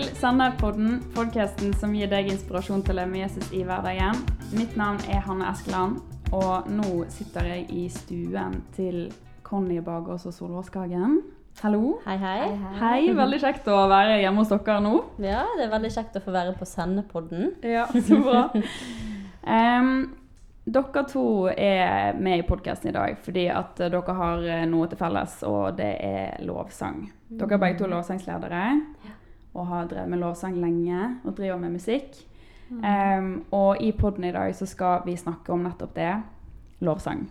til Sannhetspodden, podkasten som gir deg inspirasjon til å leve med Jesus i hverdagen. Mitt navn er Hanne Eskeland, og nå sitter jeg i stuen til Conny Bagås og Solvårskagen. Hallo. Hei, hei. Hei, veldig kjekt å være hjemme hos dere nå. Ja, det er veldig kjekt å få være på Sendepodden. Ja, så bra. um, dere to er med i podkasten i dag fordi at dere har eh, noe til felles, og det er lovsang. Dere er begge to lovsangsledere og har drevet med lovsang lenge og driver med musikk. Em, og i podden i dag så skal vi snakke om nettopp det lovsang.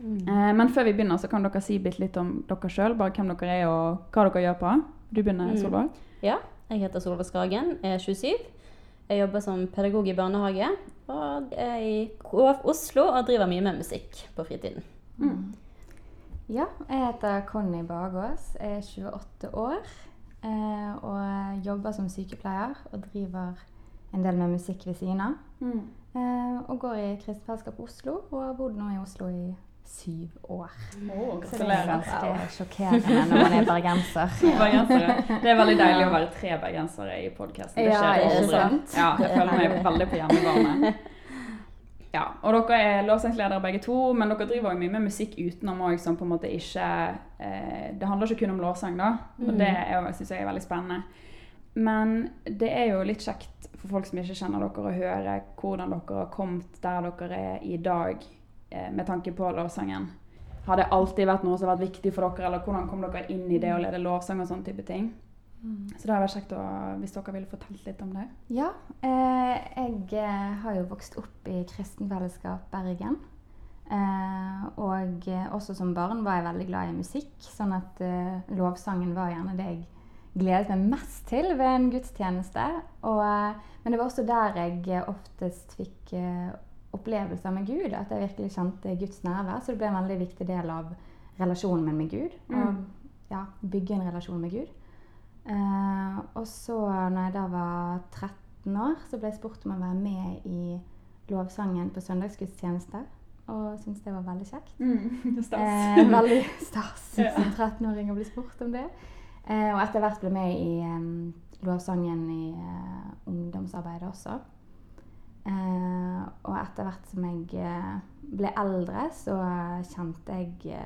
Eh, men før vi begynner, så kan dere si bitte litt om dere sjøl. Bare hvem dere er og hva dere gjør på. Du begynner, Mm. Ja, jeg heter Solveig Skagen, er 27. Jeg jobber som pedagog i barnehage og er i KF Oslo og driver mye med musikk på fritiden. Ja, jeg heter Conny Bagås, er 28 år og jobber som sykepleier og driver en del med musikk ved siden av. Eh, og går i Kristent Fellesskap Oslo og har bodd nå i Oslo i syv år. Oh, Så det er ganske sjokkerende når man er bergenser. Det er veldig deilig å være tre bergensere i podkasten. Det Ja, det sant? Ja, jeg føler meg veldig på hjemmebane. Ja, og dere er lovsangsledere begge to, men dere driver også mye med musikk utenom òg, som på en måte ikke eh, Det handler ikke kun om lovsang, da. Og det syns jeg er veldig spennende. Men det er jo litt kjekt for folk som ikke kjenner dere, å høre hvordan dere har kommet der dere er i dag eh, med tanke på lovsangen. Har det alltid vært noe som har vært viktig for dere, eller hvordan kom dere inn i det å lede lovsang og sånne type ting? Så det hadde vært kjekt å, hvis dere ville fortalt litt om det. Ja, eh, jeg eh, har jo vokst opp i Kristen Fellesskap Bergen. Eh, og eh, også som barn var jeg veldig glad i musikk, sånn at eh, lovsangen var gjerne det jeg gledet meg mest til ved en gudstjeneste. Og, eh, men det var også der jeg oftest fikk opplevelser med Gud, at jeg virkelig kjente Guds nærvær. Så det ble en veldig viktig del av relasjonen min med Gud. Og ja, bygge en relasjon med Gud. Eh, og så når jeg da var 13 år, så ble jeg spurt om å være med i lovsangen på søndagsgudstjeneste. Og syntes det var veldig kjekt. Eh, veldig stas Ja. som 13-åring å bli spurt om det. Eh, og etter hvert ble med i um, lovsangen i uh, ungdomsarbeidet også. Eh, og etter hvert som jeg eh, ble eldre, så kjente jeg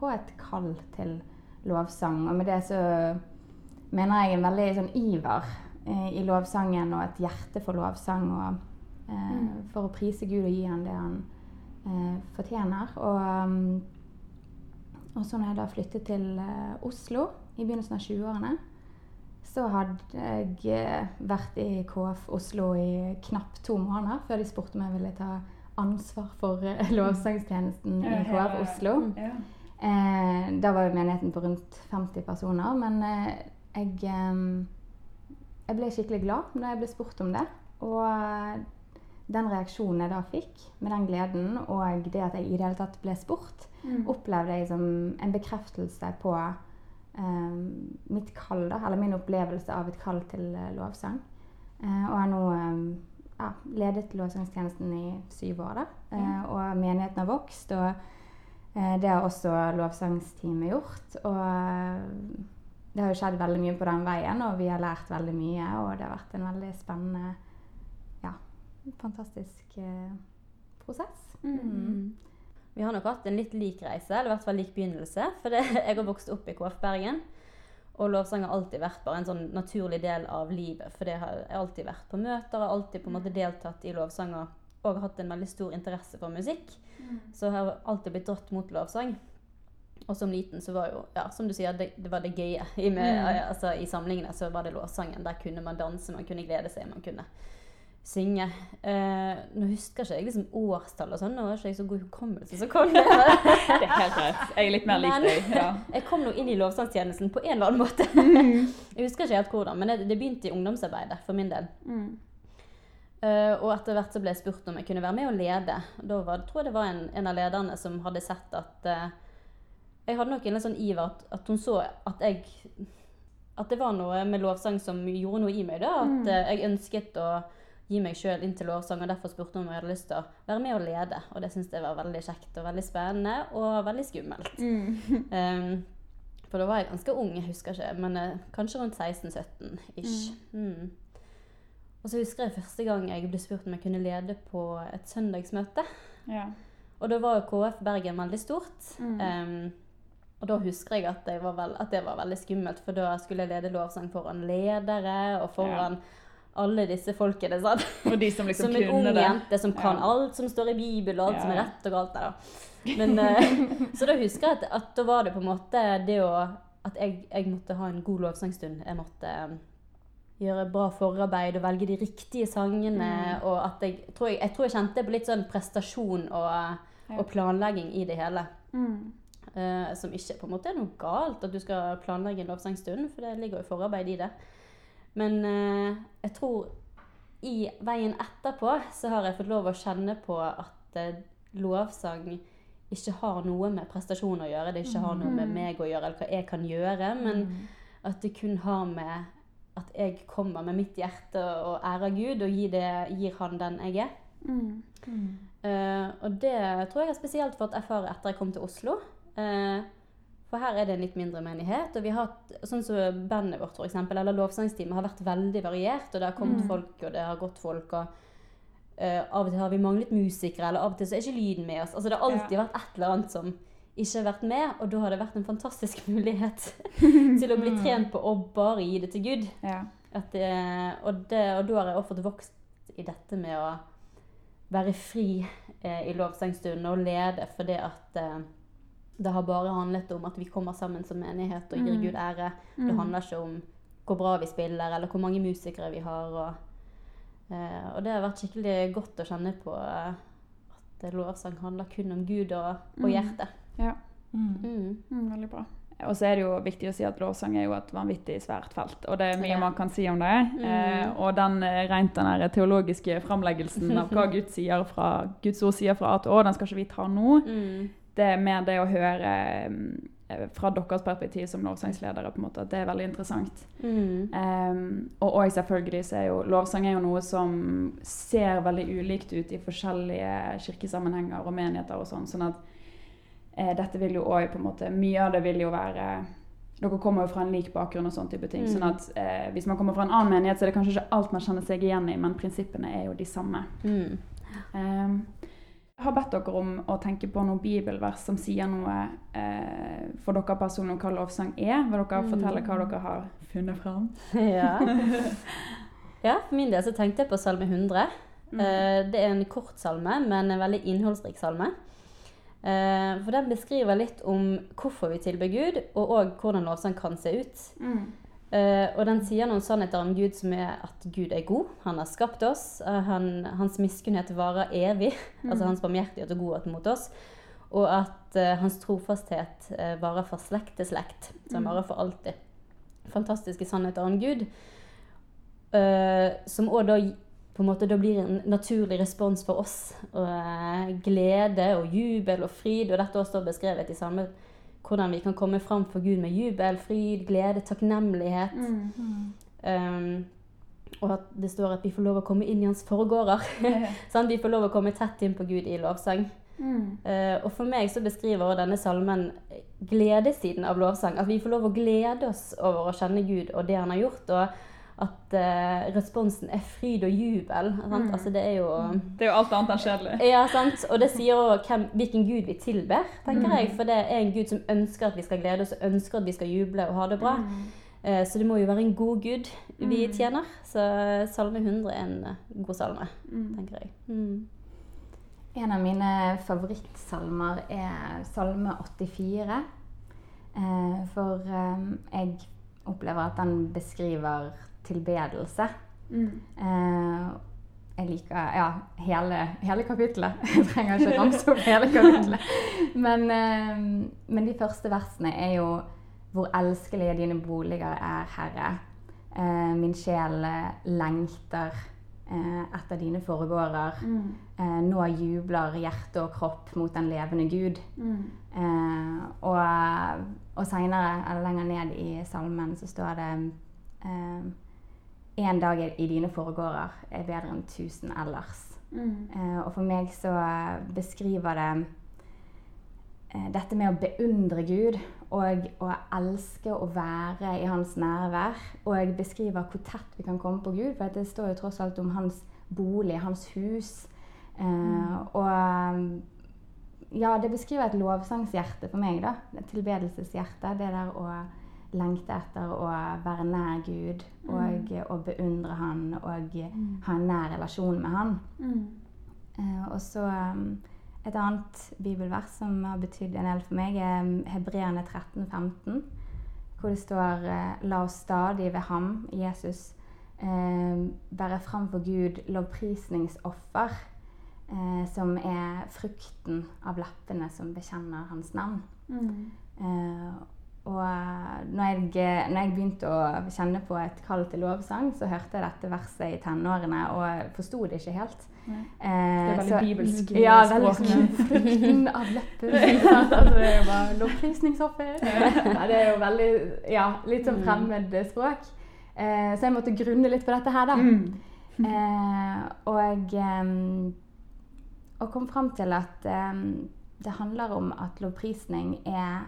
på et kall til lovsang. Og med det så mener jeg en veldig sånn iver eh, i lovsangen og et hjerte for lovsang. Og eh, for å prise Gud og gi han det han eh, fortjener. Og, um, og så når jeg da flyttet til eh, Oslo i begynnelsen av 20-årene, så hadde jeg vært i KF Oslo i knapt to måneder før de spurte om jeg ville ta ansvar for eh, lovsangstjenesten i KF Oslo. Ja. Eh, da var jo menigheten på rundt 50 personer, men eh, jeg, jeg ble skikkelig glad da jeg ble spurt om det. Og eh, den reaksjonen jeg da fikk, med den gleden, og det at jeg i det hele tatt ble spurt, opplevde jeg som en bekreftelse på eh, mitt kall, da, eller min opplevelse av et kall til eh, lovsang. Eh, og har nå ja, ledet lovsangstjenesten i syv år, da. Eh, og menigheten har vokst. og Eh, Det har også lovsangsteamet gjort. Og det har jo skjedd veldig mye på den veien, og vi har lært veldig mye. Og det har vært en veldig spennende, ja, fantastisk eh, prosess. Mm. Vi har nok hatt en litt lik reise, eller i hvert fall lik begynnelse. For det, jeg har vokst opp i KF Bergen. Og lovsang har alltid vært bare en sånn naturlig del av livet. For det har jeg alltid vært på møter, har alltid på en måte deltatt i lovsanger og, hatt en veldig stor interesse for musikk. Så jeg har alltid blitt dratt mot lovsang. Og som liten så var jo, ja, som du sier, det, det var det gøye. I, med, altså, I samlingene så var det låssangen, Der kunne man danse, man kunne glede seg, man kunne synge. Eh, nå husker ikke jeg liksom årstall og sånn, nå har ikke jeg så god hukommelse. Så kom det. Det er helt rett. Jeg er litt mer lik deg. Ja. Jeg kom nå inn i lovsangstjenesten på en eller annen måte. Jeg husker ikke helt hvordan, men det, det begynte i ungdomsarbeidet for min del. Eh, og etter hvert så ble jeg spurt om jeg kunne være med og lede. Da var, tror jeg det var en, en av lederne som hadde sett at eh, Jeg hadde nok en sånn iver at, at hun så at jeg At det var noe med lovsang som gjorde noe i meg. da, At mm. jeg ønsket å gi meg sjøl inn til lovsang, og derfor spurte hun om jeg hadde lyst til å være med og lede. Og det syntes jeg var veldig kjekt og veldig spennende og veldig skummelt. Um, For da var jeg ganske ung, jeg husker ikke, men uh, kanskje rundt 16-17 ish. Mm. Og så husker jeg første gang jeg ble spurt om jeg kunne lede på et søndagsmøte. Ja. Og da var jo KF Bergen veldig stort. Mm. Og da husker jeg at, jeg var vel, at det var veldig skummelt, for da skulle jeg lede lovsang foran ledere og foran alle disse folkene. sant? Og de som liksom som en ung det. jente som kan Ja. alt som står i Bibelen, og alt som er rett og galt. Der, da. Men, eh, så da husker jeg at, at da var det på en måte det å At jeg, jeg måtte ha en god lovsangstund. Jeg måtte eh, gjøre bra forarbeid og velge de riktige sangene. Mm. Og at jeg tror jeg, jeg tror jeg kjente på litt sånn prestasjon og, Ja. og planlegging i det hele. Mm. Eh, som ikke på en måte er noe galt at du skal planlegge en lovsangstund, for det ligger jo forarbeid i det. Men eh, jeg tror i veien etterpå så har jeg fått lov å kjenne på at eh, lovsang ikke har noe med prestasjon å gjøre. Det ikke har noe med meg å gjøre, eller hva jeg kan gjøre. Men at det kun har med at jeg kommer med mitt hjerte og ærer Gud og gir, det, gir han den jeg er. Mm. Eh, og det tror jeg er spesielt for at jeg erfarer etter jeg kom til Oslo. Eh, for her er det en litt mindre menighet. Og vi har hatt, sånn som bandet vårt, for eksempel, eller lovsangsteamet, har vært veldig variert. Og det har kommet Mm. folk, og det har gått folk. og Uh, Av og til har vi manglet musikere, eller av og til så er ikke lyden med oss. Altså Det har alltid vært et eller annet som ikke har vært med, og da har det vært en fantastisk mulighet til å bli trent på å bare gi det til Gud. Ja. At det, og, det, og da har jeg også fått vokst i dette med å være fri eh, i lovsangstunden og lede, fordi at det har bare handlet om at vi kommer sammen som menighet og gir Mm. Gud ære. Det Mm. handler ikke om hvor bra vi spiller, eller hvor mange musikere vi har. Og, eh, og det har vært skikkelig godt å kjenne på eh, at lovsang handler kun om Gud og, og Mm. hjertet. ja. Mm. Mm, veldig bra. Og så er det jo viktig å si at lovsang er jo et vanvittig svært felt. Og det er mye Ja. man kan si om det. Mm. Eh, og den eh, rent den teologiske framleggelsen av hva Gud sier fra, Guds ord sier fra A til Å, den skal ikke vi ta nå. Mm. Det er mer det å høre eh, fra deres perspektiv som lovsangsledere, på en måte, at det er veldig interessant. Mm. Um, og også selvfølgelig så er jo lovsang er jo noe som ser veldig ulikt ut i forskjellige kirkesammenhenger og menigheter og sånn. Sånn at eh, dette vil jo òg på en måte Mye av det vil jo være Dere kommer jo fra en lik bakgrunn og sånn type ting. Mm. Sånn at eh, hvis man kommer fra en annen menighet, så er det kanskje ikke alt man kjenner seg igjen i, men prinsippene er jo de samme. Mm. Um, jeg har bedt dere om å tenke på noen bibelvers som sier noe eh, for dere personlig om hva lovsang er. Vil dere Mm. fortelle hva dere har funnet fram? Ja. ja, for min del så tenkte jeg på salme 100. Mm. Eh, Det er en kort salme, men en veldig innholdsrik salme. Eh, For den beskriver litt om hvorfor vi tilber Gud, og òg hvordan lovsang kan se ut. Mm. Eh, Og den sier noen sannheter om Gud som er at Gud er god. Han har skapt oss. Uh, Han, hans miskunnhet varer evig. Altså hans barmhjertighet og godhet mot oss. Og at uh, hans trofasthet varer fra slekt til slekt. Så han Mm. varer for alltid. Fantastiske sannheter om Gud. som òg da på en måte da blir en naturlig respons for oss. Og glede og jubel og fryd. Og dette også står beskrevet i samme hvordan vi kan komme fram for Gud med jubel, fryd, glede, takknemlighet. Mm. Um, og at det står at vi får lov å komme inn i hans forgårder. sånn, vi får lov å komme tett inn på Gud i lovsang. Mm. Uh, og for meg så beskriver også denne salmen gledessiden av lovsang. At vi får lov å glede oss over å kjenne Gud og det han har gjort. Og at uh, responsen er fryd og jubel. Sant? Mm. Altså det er jo Det er jo alt annet enn kjedelig. Ja, sant. Og det sier også hvilken Gud vi tilber, tenker Mm. jeg. For det er en Gud som ønsker at vi skal glede oss, og ønsker at vi skal juble og ha det bra. Eh, Så det må jo være en god Gud vi Mm. tjener. Så Salme 100 er en eh, god salme, Mm. tenker jeg. Mm. En av mine favorittsalmer er salme 84. Uh, for um, jeg opplever at den beskriver tilbedelse. Mm. Eh, jeg liker ja, hele, hele kapittelet. Jeg trenger ikke ramse opp hele kapittelet. Men, eh, men de første versene er jo Hvor elskelige dine boliger er, Herre. Eh, min sjel eh, lengter eh, etter dine foregårder. Mm. Eh, nå jubler hjerte og kropp mot den levende Gud. Mm. Eh, og og seinere, eller lenger ned i salmen, så står det eh, En dag i- dine foregårder er bedre enn tusen ellers. Mm. Eh, og for meg så beskriver det eh, dette med å beundre Gud og å elske å være i hans nærvær. Og beskriver hvor tett vi kan komme på Gud, for det står jo tross alt om hans bolig, hans hus. Eh, og ja, det beskriver et lovsangshjerte for meg. da, Et tilbedelseshjerte. Det der å lengte etter å være nær Gud og å beundre Han og ha en nær relasjon med Han. Uh, og så um, et annet bibelvers som har betydd en del for meg, er Hebreerne 13, 15, hvor det står eh, La oss stadig ved ham, Jesus, eh, bære fram for Gud lovprisningsoffer, eh, som er frukten av leppene som bekjenner hans navn. Eh, og eh, når jeg, når jeg begynte å kjenne på et kall til lovsang, så hørte jeg dette verset i tenårene og forsto det ikke helt. Eh, Det er veldig så- bibelsk Ja, veldig sånn frukten av leppen. Altså, det er jo bare lovprisningsoffer. Nei, det er jo veldig Ja, litt sånn fremmed språk. Eh, så jeg måtte grunne litt på dette her, da. Mm. Eh, og, em, og kom fram til at em, det handler om at lovprisning er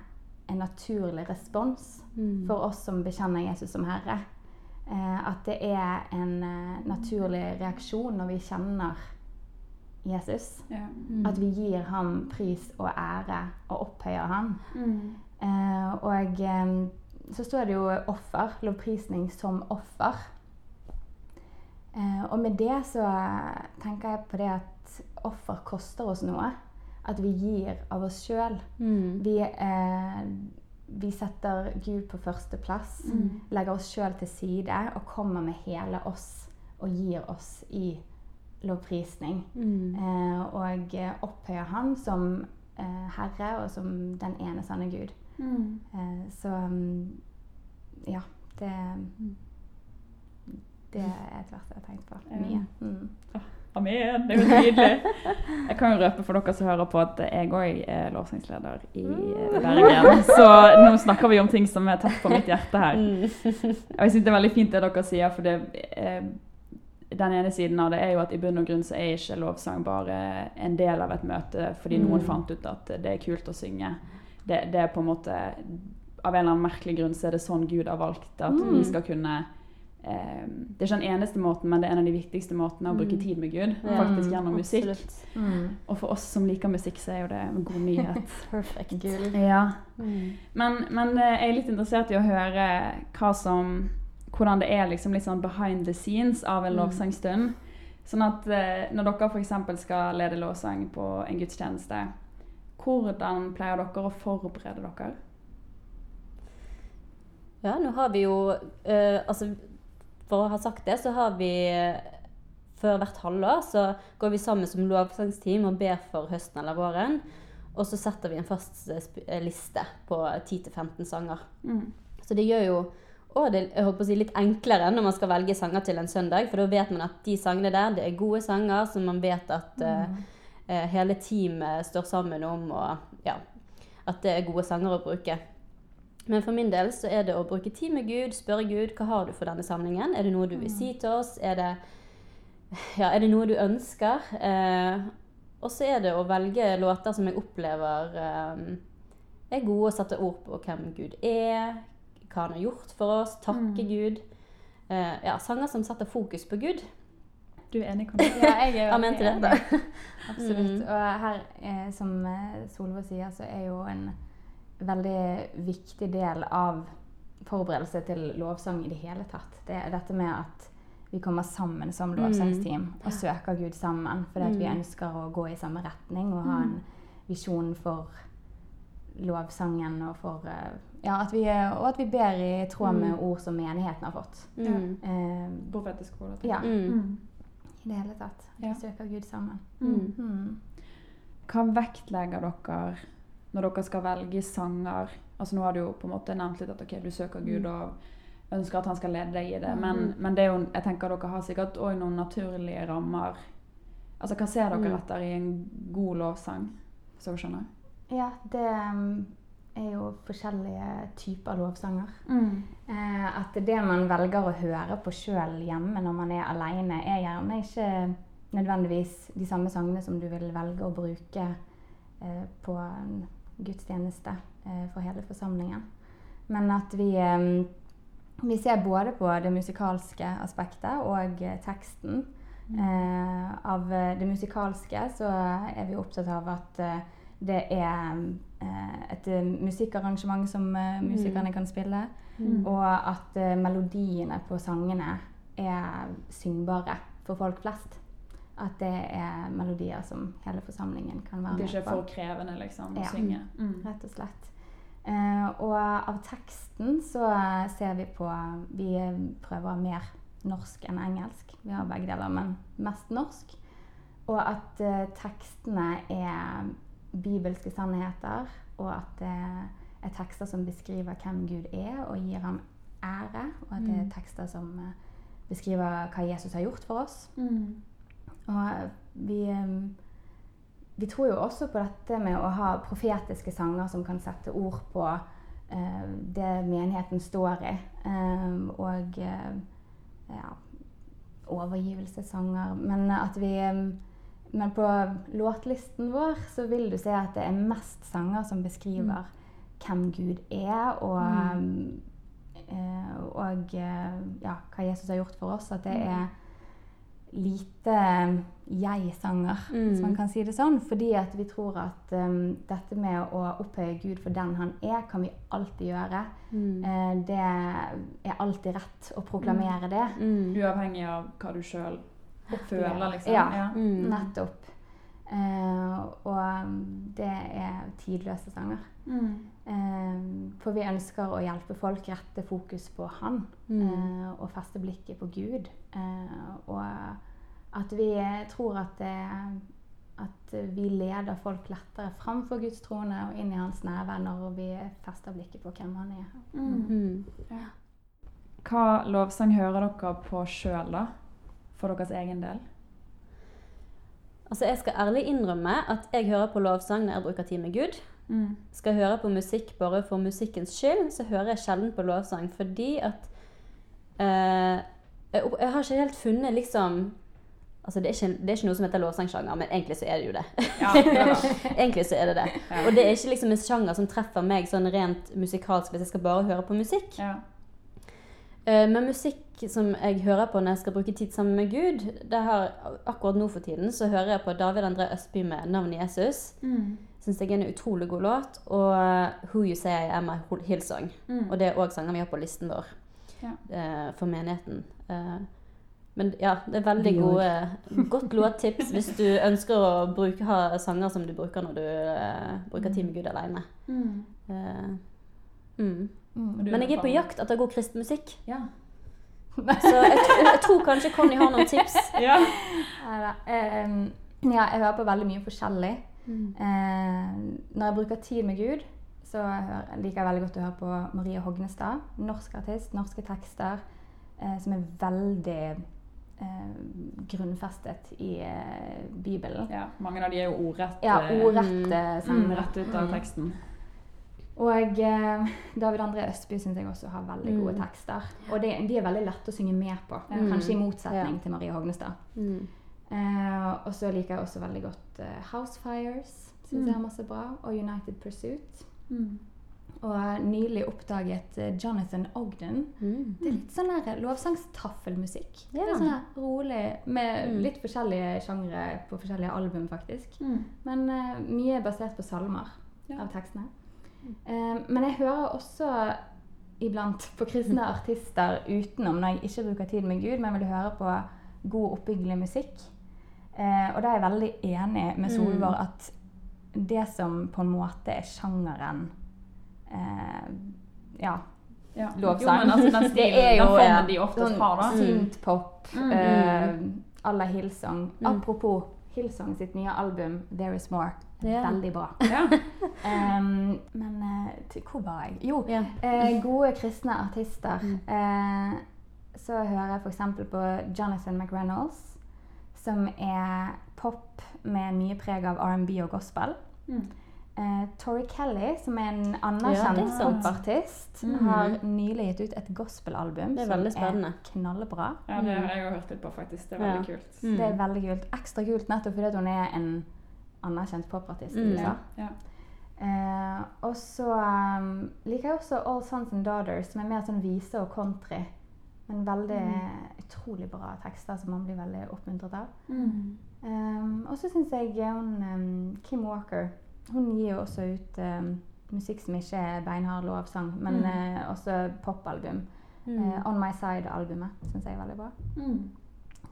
en naturlig respons Mm. for oss som bekjenner Jesus som Herre. Eh, at det er en eh, naturlig reaksjon når vi kjenner Jesus. Ja. Mm. At vi gir ham pris og ære og opphøyer ham. Mm. Eh, og em, så står det jo offer, lovprisning som offer. Eh, og med det så tenker jeg på det at offer koster oss noe. At vi gir av oss sjøl. Mm. Vi, eh, vi setter Gud på førsteplass, Mm. legger oss sjøl til side og kommer med hele oss og gir oss i lovprisning. Mm. Eh, og eh, opphøyer Han som eh, Herre og som den ene sanne Gud. Mm. Eh, så mm, ja, det Det er et vers jeg har tenkt på mye. Mm. Amen. Det er jo nydelig. Jeg kan jo røpe for dere som hører på, at jeg òg er lovsangsleder i eh, Bergen. Så nå snakker vi om ting som er tett på mitt hjerte her. Og jeg syns det er veldig fint det dere sier, for det, eh, den ene siden av det er jo at i bunn og grunn så er ikke lovsang bare en del av et møte fordi noen Mm. fant ut at det er kult å synge. Det, det er på en måte Av en eller annen merkelig grunn så er det sånn Gud har valgt at vi Mm. skal kunne Det er ikke den eneste måten, men det er en av de viktigste måtene å bruke Mm. tid med Gud. Ja, Faktisk gjennom musikk. Mm. Og for oss som liker musikk, så er jo det en god nyhet. Perfekt. ja. Mm. Men, men eh, jeg er litt interessert i å høre hva som, hvordan det er liksom litt sånn behind the scenes av en Mm. lovsangstund. Sånn at eh, når dere f.eks. skal lede lovsang på en gudstjeneste, hvordan pleier dere å forberede dere? Ja, nå har vi jo eh, Altså, for å ha sagt det, så har vi eh, Før hvert halvår så går vi sammen som lovsangsteam og ber for høsten eller våren. Og så setter vi en fast eh, eh, liste på 10-15 sanger. Mm. Så det gjør jo og det jeg å si, litt enklere når man skal velge sanger til en søndag. For da vet man at de sangene der det er gode sanger som man vet at mm. uh, hele teamet står sammen om. Og ja, at det er gode sanger å bruke. Men for min del så er det å bruke tid med Gud, spørre Gud hva har du for denne samlingen. Er det noe du vil si til oss? Er det, ja, er det noe du ønsker? Eh, og så er det å velge låter som jeg opplever eh, er gode å sette ord på hvem Gud er, hva han har gjort for oss, takke Gud. Eh, ja, sanger som setter fokus på Gud. Du er enig, Conny? Ja, jeg er Amen til dette. Absolutt. Og her, eh, som eh, Solveig sier, så er jo en veldig viktig del av forberedelse til lovsang i det hele tatt. Det er dette med at vi kommer sammen som lovsangsteam og søker Gud sammen. Fordi at vi Mm. ønsker å gå i samme retning og ha en visjon for lovsangen og for eh, Ja, at vi, og at vi ber i tråd med Mm. ord som menigheten har fått. Mm. Eh, Profetisk ord. ja, Mm. Mm. i det hele tatt. Ja. Vi søker Gud sammen. Mm. Mm. Hva vektlegger dere når dere skal velge sanger? Altså Nå har du jo på en måte nevnt litt at okay, du søker Gud og ønsker at han skal lede deg i det. Men, men det jo, jeg tenker dere har sikkert òg noen naturlige rammer. Altså Hva ser dere Mm. etter i en god lovsang? Så jeg skjønner? Ja, det um, er jo forskjellige typer lovsanger. Eh, at det man velger å høre på sjøl hjemme når man er aleine, er gjerne ikke nødvendigvis de samme sangene som du vil velge å bruke eh, på en gudstjeneste eh, for hele forsamlingen. Men at vi, eh, vi ser både på det musikalske aspektet og eh, teksten. Mm. av det musikalske så er vi opptatt av at det er et musikkarrangement som musikerne kan spille. Mm. Og at melodiene på sangene er syngbare for folk flest. At det er melodier som hele forsamlingen kan være med på. Det er ikke for krevende liksom, å Ja. synge. Mm. Rett og slett. Eh, og av teksten så eh, ser vi på Vi eh, prøver mer norsk enn engelsk. Vi har begge deler, men mest norsk. Og at eh, tekstene er bibelske sannheter, og at det er tekster som beskriver hvem Gud er og gir ham ære. Og at det er Mm. tekster som eh, beskriver hva Jesus har gjort for oss. Mm. Og eh, vi, eh, vi tror jo også på dette med å ha profetiske sanger som kan sette ord på eh, det menigheten står i. Eh, og eh, ja, overgivelsessanger. Men at vi Men på låtlisten vår så vil du se at det er mest sanger som beskriver hvem Gud er, og, eh, og eh, ja, hva Jesus har gjort for oss. At det er lite jeg-sanger, hvis man Mm. kan si det sånn. Fordi at vi tror at um, dette med å opphøye Gud for den han er, kan vi alltid gjøre. Mm. Uh, det er alltid rett å proklamere det. Mm. Uavhengig av hva du sjøl føler, liksom. Ja. Mm. Nettopp. Uh, og um, det er tidløse sanger. Eh, for vi ønsker å hjelpe folk rette fokus på Han, Mm. eh, og feste blikket på Gud. Eh, og at vi tror at, det, at vi leder folk lettere framfor Guds trone og inn i Hans nærvær når vi fester blikket på hvem Han er. Mm. Mm. Hva lovsang hører dere på sjøl, da? For deres egen del? Altså, jeg skal ærlig innrømme at jeg hører på lovsang når jeg bruker tid med Gud. Mm. Skal jeg høre på musikk bare for musikkens skyld, så hører jeg sjelden på lovsang. Fordi at eh, jeg, jeg har ikke helt funnet liksom Altså, det er, ikke, det er ikke noe som heter lovsangsjanger, men egentlig så er det jo det. Ja, det er egentlig så er det det. Ja. Og det er ikke liksom en sjanger som treffer meg sånn rent musikalsk hvis jeg skal bare høre på musikk. Ja. Eh, Men musikk som jeg hører på når jeg skal bruke tid sammen med Gud, det har, akkurat nå for tiden så hører jeg på David André Østby med 'Navnet Jesus'. Mm. Syns jeg er en utrolig god låt. Og eh, 'Who You Say I Am' av Hillsong. Mm. Og det er òg sanger vi har på listen vår Ja. eh, for menigheten. Eh, men ja, det er veldig gode, godt låttips hvis du ønsker å bruke, ha sanger som du bruker når du eh, bruker med Gud alene. Mm. Mm. Mm. Men jeg er på jakt etter god kristen musikk. Ja. Så jeg, jeg tror kanskje Conny har noen tips. ja. Ja, jeg hører på veldig mye forskjellig. Eh, når jeg bruker tid med Gud, så liker jeg veldig godt å høre på Marie Hognestad. Norsk artist, norske tekster, eh, som er veldig eh, grunnfestet i eh, Bibelen. ja. Mange av de er jo ordrett, Ja, ordrett. ordrette mm, rett ut av teksten. Og eh, David André Østby syns jeg også har veldig gode Mm. tekster. Og de, de er veldig lette å synge med på, mm. kanskje i motsetning Ja. til Marie Hognestad. Mm. Eh, og så liker jeg også veldig godt eh, House Fires. Syns Mm. jeg har masse bra. Og United Pursuit. Mm. Og nylig oppdaget eh, Jonathan Ogden. Mm. Det er litt sånn lovsangstaffelmusikk. Ja. Er sånn rolig, med Mm. litt forskjellige sjangre på forskjellige album, faktisk. Mm. Men uh, mye basert på salmer Ja. av tekstene. Uh, men jeg hører også iblant på kristne artister utenom når jeg ikke bruker tid med Gud, men vil høre på god, oppbyggelig musikk. Eh, og da er jeg veldig enig med Solvår Mm. at det som på en måte er sjangeren eh, Ja, Ja. lovsang. Jo, altså den Det er jo, den formen de oftest sånn har, da. Synthpop Mm. eh, à la Hillsong. Mm. Apropos Hillsong sitt nye album 'There Is More'. Yeah. Veldig bra. Yeah. um, men eh, hvor var jeg? Jo, yeah. gode kristne artister. Mm. Eh, så hører jeg f.eks. på Jonathan McReynolds, som er pop med mye preg av R&B og gospel. Mm. Eh, Tori Kelly, som er en anerkjent ja, popartist, Mhm. har nylig gitt ut et gospelalbum som er knallbra. ja, det har jeg òg hørt litt på, faktisk. Det er veldig Ja. kult. Mm. Det er veldig kult. Ekstra kult nettopp fordi hun er en anerkjent popartist i Mm. USA. Ja. Eh, og så um, liker jeg også All Sons and Daughters, som er mer sånn vise og country. Men veldig utrolig bra tekster som man blir veldig oppmuntret av. Um, og så syns jeg hun um, Kim Walker Hun gir jo også ut um, musikk som ikke er beinhard lovsang, men Mm. uh, også popalbum. Mm. Eh, On My Side-albumet syns jeg er veldig bra. Mm.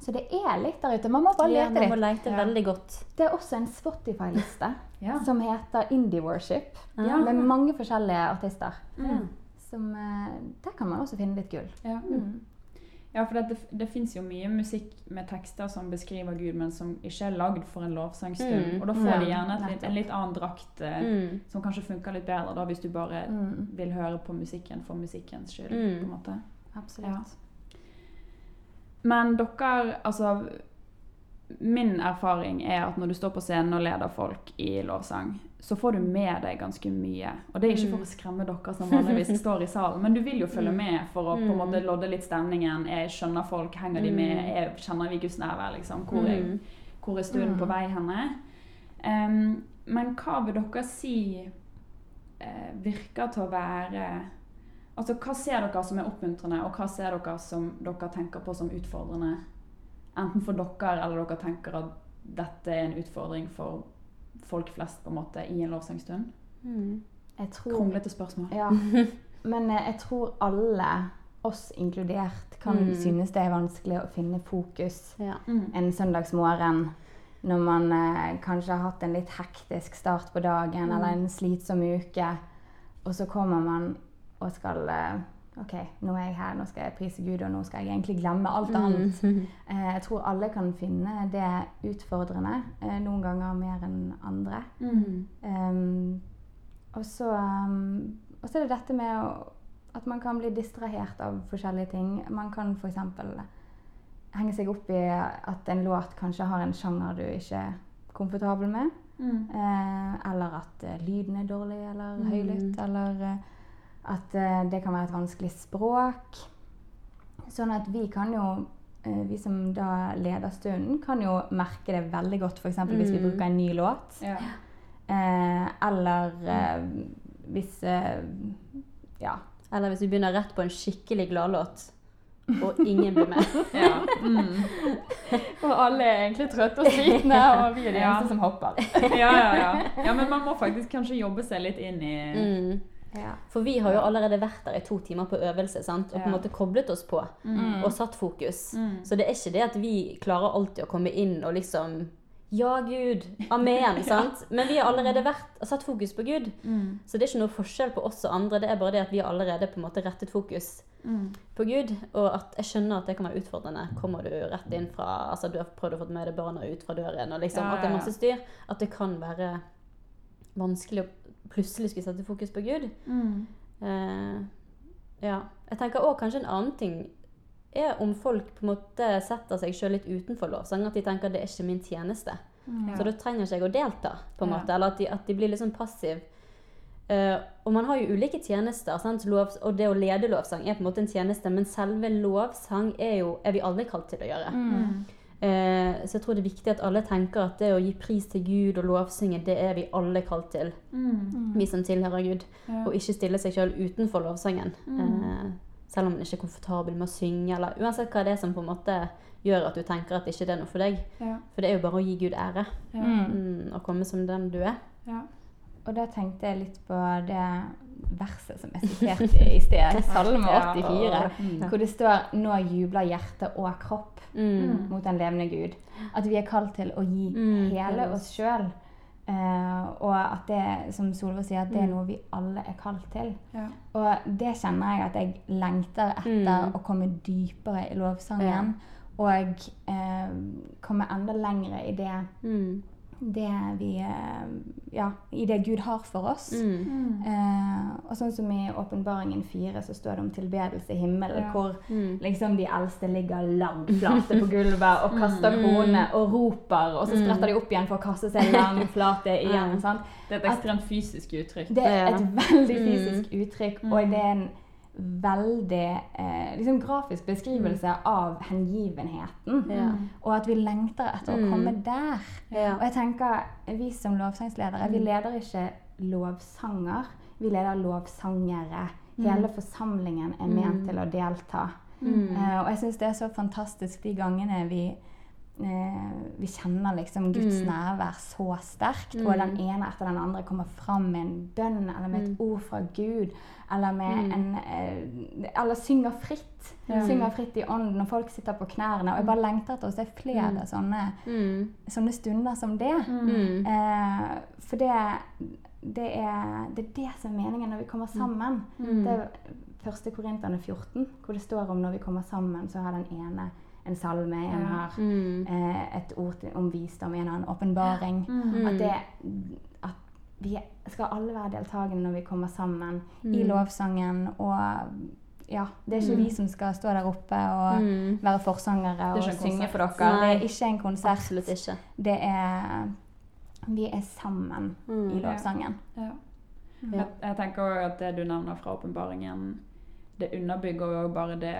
Så det er litt der ute. Man må bare Ja, man må litt. lete Ja. veldig godt. Det er også en Spotify-liste Ja. som heter Indie Worship, med mange forskjellige artister. Mm. Som, eh, der kan man også finne litt gull. Ja. Mm. Ja, for det, det fins jo mye musikk med tekster som beskriver Gud, men som ikke er lagd for en lovsangstund. Mm. Og da får Ja, de gjerne et litt, en litt annen drakt eh, Mm. som kanskje funker litt bedre da, hvis du bare Mm. vil høre på musikken for musikkens skyld. Mm. på en måte. Absolutt. Men dere, altså Min erfaring er at når du står på scenen og leder folk i lovsang, så får du med deg ganske mye. Og det er ikke for å skremme dere som vanligvis står i salen, men du vil jo følge med for å på en måte lodde litt stemningen. Jeg skjønner folk, henger de med? Jeg kjenner vi Guds nærvær, liksom? Hvor Mm. hvor er stuen på vei henne? Um, men hva vil dere si uh, virker til å være Altså, Hva ser dere som er oppmuntrende, og hva ser dere som dere tenker på som utfordrende? Enten for dere, eller dere tenker at dette er en utfordring for folk flest på en måte i en lovsangstund? Mm. Kronglete spørsmål. Ja. Men eh, jeg tror alle, oss inkludert, kan Mm. synes det er vanskelig å finne fokus Ja. Mm. en søndagsmorgen når man eh, kanskje har hatt en litt hektisk start på dagen eller en slitsom uke, og så kommer man og skal eh, OK, nå er jeg her, nå skal jeg prise Gud, og nå skal jeg egentlig glemme alt annet. Mm. Eh, jeg tror alle kan finne det utfordrende, eh, noen ganger mer enn andre. Mm. Um, og, så, um, er det dette med å, at man kan bli distrahert av forskjellige ting. Man kan f.eks. henge seg opp i at en låt kanskje har en sjanger du ikke er komfortabel med. Mm. Eh, eller at eh, lyden er dårlig eller Mm. høylytt. Eller eh, at eh, det kan være et vanskelig språk. Sånn at vi kan jo, eh, vi som da leder stunden, kan jo merke det veldig godt f.eks. hvis vi Mm. bruker en ny låt. Ja. Eh, eller eh, hvis eh, Ja. Eller hvis vi begynner rett på en skikkelig gladlåt, og ingen blir med. ja. Mm. Og alle er egentlig trøtte og slitne, og vi er de Ja. eneste som hopper. ja, ja, ja. ja, men man må faktisk kanskje jobbe seg litt inn i Mm. Ja. For vi har jo allerede vært der i to timer på øvelse sant? og på en måte koblet oss på Mm. og satt fokus. Mm. Så det er ikke det at vi klarer alltid å komme inn og liksom Ja, Gud. Amen. sant? Men vi har allerede vært, satt fokus på Gud. Mm. Så det er ikke noe forskjell på oss og andre. Det er bare det at vi har allerede på en måte rettet fokus Mm. på Gud. Og at jeg skjønner at det kan være utfordrende. Kommer du rett inn fra Altså du har prøvd å få med deg barna ut fra døren, og liksom Ja, at det er masse styr. At det kan være vanskelig å plutselig skulle sette fokus på Gud. Mm. Uh, ja. Jeg tenker òg kanskje en annen ting er om folk på en måte setter seg sjøl litt utenfor lovsang. At de tenker det er ikke min tjeneste. Ja. Så da trenger ikke jeg å delta. på en Ja. Eller at de, at de blir litt sånn passiv. Uh, og man har jo ulike tjenester, sant? Lov, og det å lede lovsang er på en måte en tjeneste. Men selve lovsang er jo er vi alle kalt til å gjøre. Mm. Eh, så jeg tror det er viktig at alle tenker at det å gi pris til Gud og lovsynge, det er vi alle kalt til. Mm. Vi som tilhører Gud. Ja. Og ikke stille seg sjøl utenfor lovsangen. Mm. Eh, selv om man ikke er komfortabel med å synge, eller uansett hva det er som på en måte gjør at du tenker at ikke det er noe for deg. Ja. For det er jo bare å gi Gud ære. Ja. Mm. Mm, og komme som den du er. Ja. Og da tenkte jeg litt på det verset som jeg siterte i sted, Salme 84, Mm. hvor det står 'Nå jubler hjerte og kropp Mm. mot den levende Gud'. At vi er kalt til å gi Mm, hele oss sjøl. og at det, som Solveig sier, at det er Mm. noe vi alle er kalt til. Ja. Og det kjenner jeg at jeg lengter etter Mm. å komme dypere i lovsangen. Og uh, komme enda lengre i det, Mm. Det vi eh, Ja, i det Gud har for oss. Mm. Mm. Eh, og sånn som i Åpenbaringen 4 så står det om tilbedelse i himmelen, Ja. hvor Mm. liksom de eldste ligger langflate på gulvet og kaster krone og roper, og så spretter de opp igjen for å kaste seg langflate igjen. Mm. sant? Det er et ekstremt fysisk uttrykk. Det er et veldig Mm. fysisk uttrykk, og det er en veldig eh, liksom grafisk beskrivelse av hengivenheten. Ja. Og at vi lengter etter å Mm. komme der. Ja. Og jeg tenker, vi som lovsangsledere, vi leder ikke lovsanger. Vi leder lovsangere. Mm. Hele forsamlingen er ment til å delta. Mm. Eh, og jeg syns det er så fantastisk de gangene vi vi kjenner liksom Guds Mm. nærvær så sterkt, Mm. og den ene etter den andre kommer fram med en bønn eller med et Mm. ord fra Gud, eller med Mm. en eh, Eller synger fritt. Synger fritt i ånden, og folk sitter på knærne. Og jeg bare lengter etter å se flere Mm. sånne, Mm. sånne stunder som det. Mm. Eh, for det, det, er, det er det som er meningen når vi kommer sammen. Mm. Det er 1. Korinterne 14, hvor det står om når vi kommer sammen, så har den ene en salme, en Ja. har Mm. eh, et ord til, om visdom, en har en åpenbaring. Mm. At, at vi skal alle være deltakende når vi kommer sammen i Mm. lovsangen. Og ja, det er ikke Mm. vi som skal stå der oppe og Mm. være forsangere og synge for dere. Nei. Det er ikke en konsert. Absolutt ikke. Det er Vi er sammen Mm. i lovsangen. Ja. Ja. Jeg, jeg tenker også at det du nevner fra åpenbaringen, det underbygger jo bare det,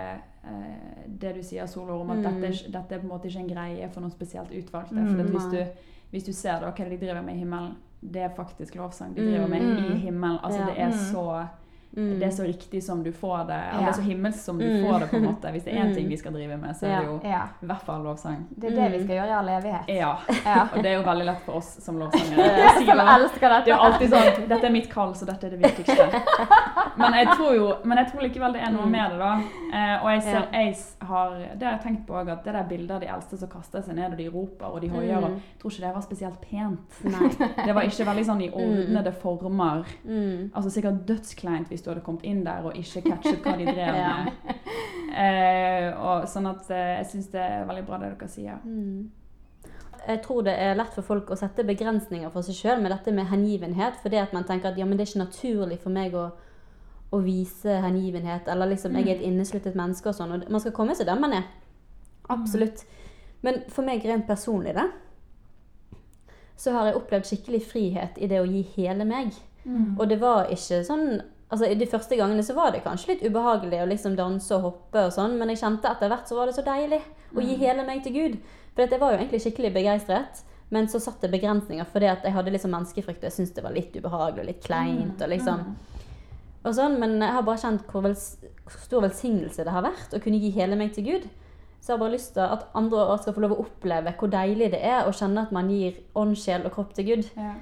eh, det du sier, Solor, om at Mm. dette, dette er på en måte ikke en greie for noen spesielt utvalgte. Mm. for hvis, du, hvis du ser da, hva de driver med i himmelen, det er faktisk lovsang. De driver med Mm. i himmelen. Altså, Ja. det, er Mm. så, Mm. det er så riktig som du får det. Eller Ja. det er så himmelsk som du Mm. får det, på en måte. Hvis det er én Mm. ting vi skal drive med, så er det jo Ja. i hvert fall lovsang. Det er det Mm. vi skal gjøre i all evighet. Ja. Ja. Og det er jo veldig lett for oss som lovsangere. Det. Det er jo alltid sånn Dette er mitt kall, så dette er det viktigste. Men jeg tror jo Men jeg tror likevel det er noe Mm. med det, da. Eh, og jeg ser Ja. jeg har Det har jeg tenkt på òg, at det der bildet av de eldste som kaster seg ned, og de roper og de hoier, Mm. jeg tror ikke det var spesielt pent. Nei. Det var ikke veldig sånn i ordnede former. Mm. Altså Sikkert dødskleint hvis du hadde kommet inn der og ikke catchet hva de drev Ja. med. Eh, og sånn at eh, jeg syns det er veldig bra det dere sier. Mm. Jeg tror det er lett for folk å sette begrensninger for seg sjøl med dette med hengivenhet. Fordi at man tenker at ja, men det er ikke naturlig for meg å, å vise hengivenhet. Eller liksom jeg er et innesluttet menneske og sånn. Og man skal komme seg der man er. Absolutt. Men for meg rent personlig, da, så har jeg opplevd skikkelig frihet i det å gi hele meg. Og det var ikke sånn Altså, De første gangene så var det kanskje litt ubehagelig å liksom danse og hoppe, og sånn, men jeg kjente etter hvert så var det så deilig å gi hele meg til Gud. For jeg var jo egentlig skikkelig begeistret, men så satt det begrensninger fordi at jeg hadde liksom menneskefrykt, og jeg syntes det var litt ubehagelig og litt kleint. og liksom... Og sånn, men jeg har bare kjent hvor, vel, hvor stor velsignelse det har vært å kunne gi hele meg til Gud. Så jeg har bare lyst til at andre også skal få lov å oppleve hvor deilig det er å kjenne at man gir ånd, sjel og kropp til Gud. Ja.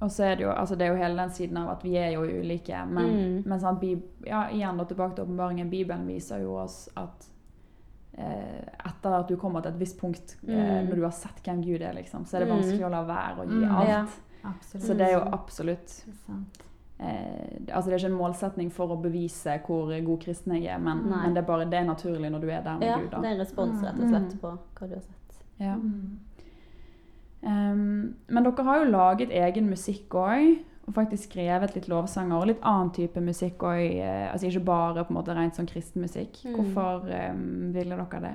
Og så er det jo altså det er jo hele den siden av at vi er jo ulike. Men, Mm. men sånn, ja, igjen da tilbake til åpenbaringen. Bibelen viser jo oss at eh, etter at du kommer til et visst punkt, eh, Mm. når du har sett hvem Gud er, liksom, så er det Mm. vanskelig å la være å gi Mm, alt. ja. Så det er jo absolutt Det er Altså det er ikke en målsetning for å bevise hvor god kristen jeg er, men, men det er bare det er naturlig når du er der med Ja, Gud. det er en respons rett og slett på hva du har sett. Ja. Mm. Um, men dere har jo laget egen musikk òg. Og faktisk skrevet litt lovsanger og litt annen type musikk òg. Eh, altså ikke bare på en måte rent sånn kristen musikk. Mm. Hvorfor um, ville dere det?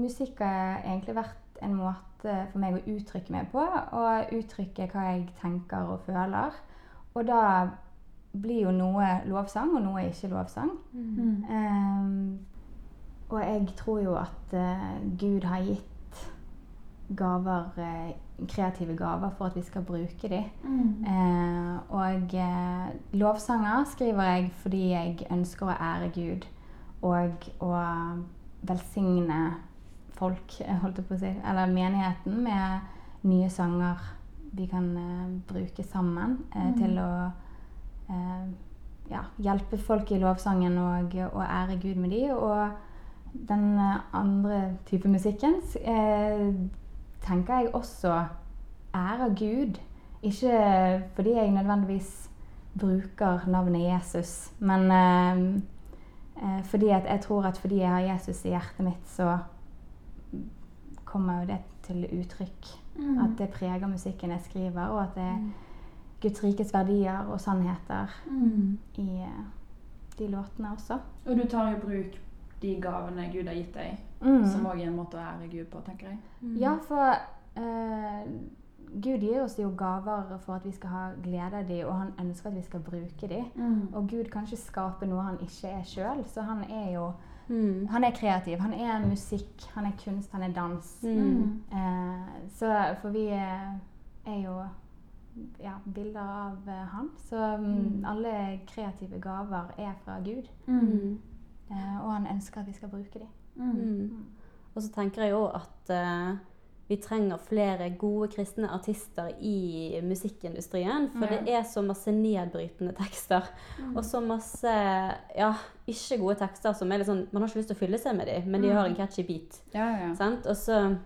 Musikk har egentlig vært en måte for meg å uttrykke meg på, og uttrykke hva jeg tenker og føler. Og da blir jo noe lovsang, og noe ikke lovsang. Ehm, og jeg tror jo at uh, Gud har gitt gaver, uh, kreative gaver for at vi skal bruke dem. Eh, og eh, lovsanger skriver jeg fordi jeg ønsker å ære Gud og å velsigne folk, holdt jeg på å si, eller menigheten, med nye sanger vi kan eh, bruke sammen mm. til å eh, ja, hjelpe folk i lovsangen og, og ære Gud med de. Og den eh, andre type musikken eh, tenker jeg også ærer Gud. Ikke fordi jeg nødvendigvis bruker navnet Jesus, men eh, eh, fordi at jeg tror at fordi jeg har Jesus i hjertet mitt, så kommer jo det til uttrykk. At det preger musikken jeg skriver, og at det er Guds rikes verdier og sannheter i eh, de låtene også. Og du tar i bruk de gavene Gud har gitt deg, Mm. som òg er en måte å ære Gud på, tenker jeg. Ja, for eh, Gud gir oss jo gaver for at vi skal ha glede av dem, og han ønsker at vi skal bruke dem. Og Gud kan ikke skape noe han ikke er sjøl, så han er jo Mm. Han er kreativ. Han er musikk, han er kunst, han er dans. Mm. Eh, så for vi er, er jo ja, bilder av eh, han. Så mm, Mm. alle kreative gaver er fra Gud. Mm. Eh, og han ønsker at vi skal bruke dem. Mm. Og så tenker jeg òg at eh, vi trenger flere gode kristne artister i musikkindustrien. For Ja. det er så masse nedbrytende tekster. Og så masse ja, ikke gode tekster som er litt sånn Man har ikke lyst til å fylle seg med dem, men de Mm. har en catchy beat. Ja, ja, ja. Sant? Og så,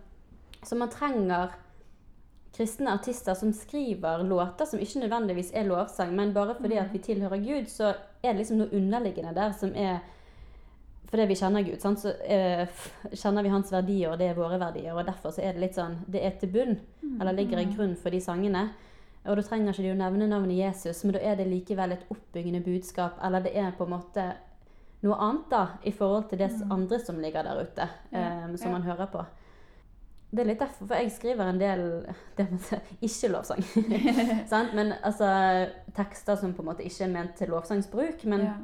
så man trenger kristne artister som skriver låter som ikke nødvendigvis er lovsang, men bare fordi at vi tilhører Gud, så er det liksom noe underliggende der som er Fordi vi kjenner Gud, sant? så eh, kjenner vi hans verdier, og det er våre verdier. Og derfor så er det litt sånn Det er til bunn, eller ligger en grunn for de sangene. Og da trenger ikke de å nevne navnet Jesus, men da er det likevel et oppbyggende budskap. Eller det er på en måte noe annet da, i forhold til det andre som ligger der ute, eh, som man hører på. Det er litt derfor, for jeg skriver en del ikke-lovsang. Men altså tekster som på en måte ikke er ment til lovsangsbruk. Men Ja.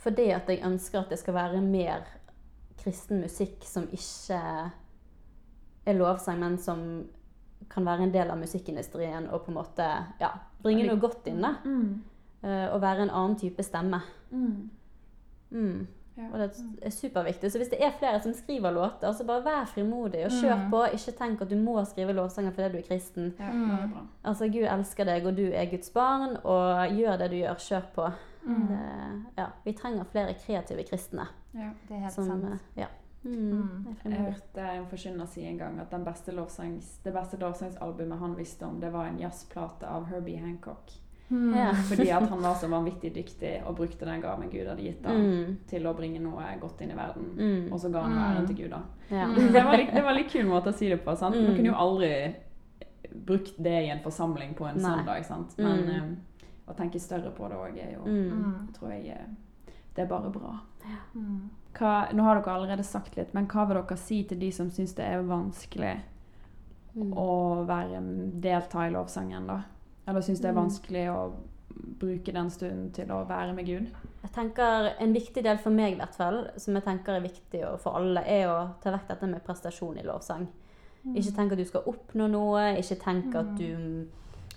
Fordi at jeg ønsker at det skal være mer kristen musikk som ikke er lovsang, men som kan være en del av musikkindustrien og på en måte ja, bringe noe godt inn. da. Mm. Uh, Og være en annen type stemme. Mm. Mm. Ja. Og det er superviktig. Så hvis det er flere som skriver låter, så bare vær frimodig og kjør Mm. på. Ikke tenk at du må skrive lovsanger fordi du er kristen. Ja, Mm. er bra. Altså, Gud elsker deg, og du er Guds barn, og gjør det du gjør. Kjør på. Mm. Det, ja, vi trenger flere kreative kristne. Ja. Det er helt Som, sant. eh, ja. Mm, Mm. Jeg hørte en forkynner si en gang at den beste det beste lovsangsalbumet han visste om, det var en jazzplate av Herbie Hancock. Mm. Ja. Fordi at han var så vanvittig dyktig og brukte den gaven Gud hadde gitt ham Mm, til å bringe noe godt inn i verden. mm, Og så ga han Mm. æren til Gud, da. ja. Det var, litt, det var litt kul måte å si det på. sant? Man Mm. kunne jo aldri brukt det i en forsamling på en Nei. søndag. sant? Men Mm. eh, å tenke større på det òg er jo Mm. Mm. tror jeg eh, Det er bare bra. Mm. Hva, nå har dere allerede sagt litt, men hva vil dere si til de som syns det er vanskelig Mm. å være, delta i lovsangen, da? Eller syns det er Mm. vanskelig å bruke den stunden til å være med Gud? Jeg tenker En viktig del for meg, i hvert fall, som jeg tenker er viktig for alle, er å ta vekk dette med prestasjon i lovsang. Ikke tenk at du skal oppnå noe. Ikke tenk at du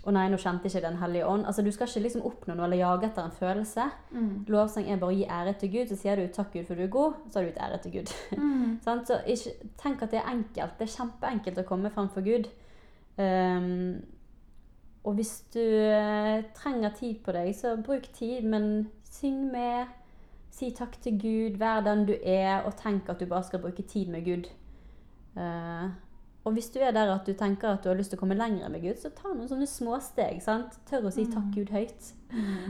Å nei, nå kjente ikke Den hellige ånd. Altså, Du skal ikke liksom oppnå noe eller jage etter en følelse. Mm. Lovsang er bare å gi ære til Gud. Så sier du 'takk, Gud, for du er god', så har du gitt ære til Gud. Sant? så ikke, tenk at det er enkelt. Det er kjempeenkelt å komme frem for Gud. Um, og hvis du eh, trenger tid på deg, så bruk tid, men syng med. Si takk til Gud, vær den du er, og tenk at du bare skal bruke tid med Gud. Eh, og hvis du er der at du tenker at du har lyst til å komme lenger med Gud, så ta noen sånne småsteg. sant? Tør å si takk Gud høyt.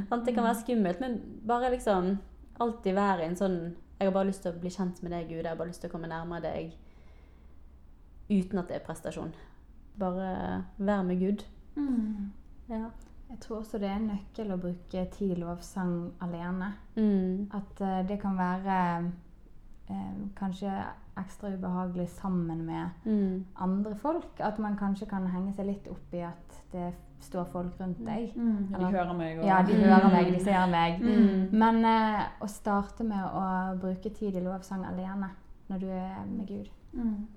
Sant? Det kan være skummelt, men bare liksom alltid være i en sånn Jeg har bare lyst til å bli kjent med deg, Gud. Jeg har bare lyst til å komme nærmere deg. Uten at det er prestasjon. Bare vær med Gud. Ja. Jeg tror også det er en nøkkel å bruke tid lovsang alene. Mm. At eh, det kan være eh, kanskje ekstra ubehagelig sammen med Mm. andre folk. At man kanskje kan henge seg litt opp i at det står folk rundt deg. De hører meg og Ja, de hører meg, de ser meg. Mm. Men eh, å starte med å bruke tid i lovsang alene når du er med Gud. Mm.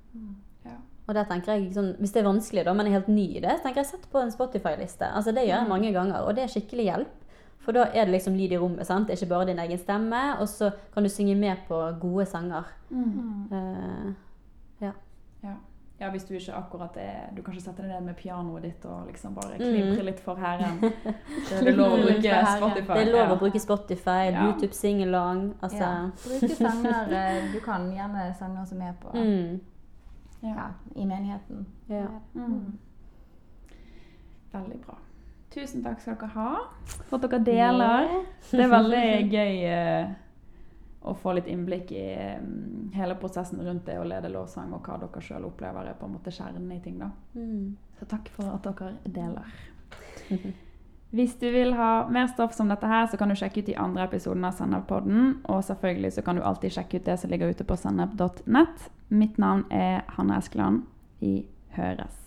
Og det tenker jeg, sånn, Hvis det er vanskelig, da, men er helt ny i det, så tenker jeg sett på en Spotify-liste. Altså Det gjør jeg mange ganger, og det er skikkelig hjelp. For da er det liksom lyd i rommet. sant? Det er ikke bare din egen stemme. Og så kan du synge med på gode sanger. Eh, Ja. ja, hvis du ikke akkurat er Du kan ikke sette deg ned med pianoet ditt og liksom bare Mm. knipre litt for Herren. Det er lov å bruke. Spotify. det er lov å bruke Spotify, Ja. YouTube singalong. Altså Ja. Bruke sanger eh, Du kan gjerne sanger som er på mm, ja, i menigheten. ja. Mm. Veldig bra. Tusen takk skal dere ha for at dere deler. Det er veldig gøy eh, å få litt innblikk i eh, hele prosessen rundt det å lede lovsang, og hva dere sjøl opplever er på en måte kjernen i ting. da. Mm. Så takk for at dere deler. Hvis du vil ha mer stoff som dette her, så kan du sjekke ut de andre episodene av Sennep-podden. Og selvfølgelig så kan du alltid sjekke ut det som ligger ute på sennep.nett. Mitt navn er Hanne Eskeland. Vi høres.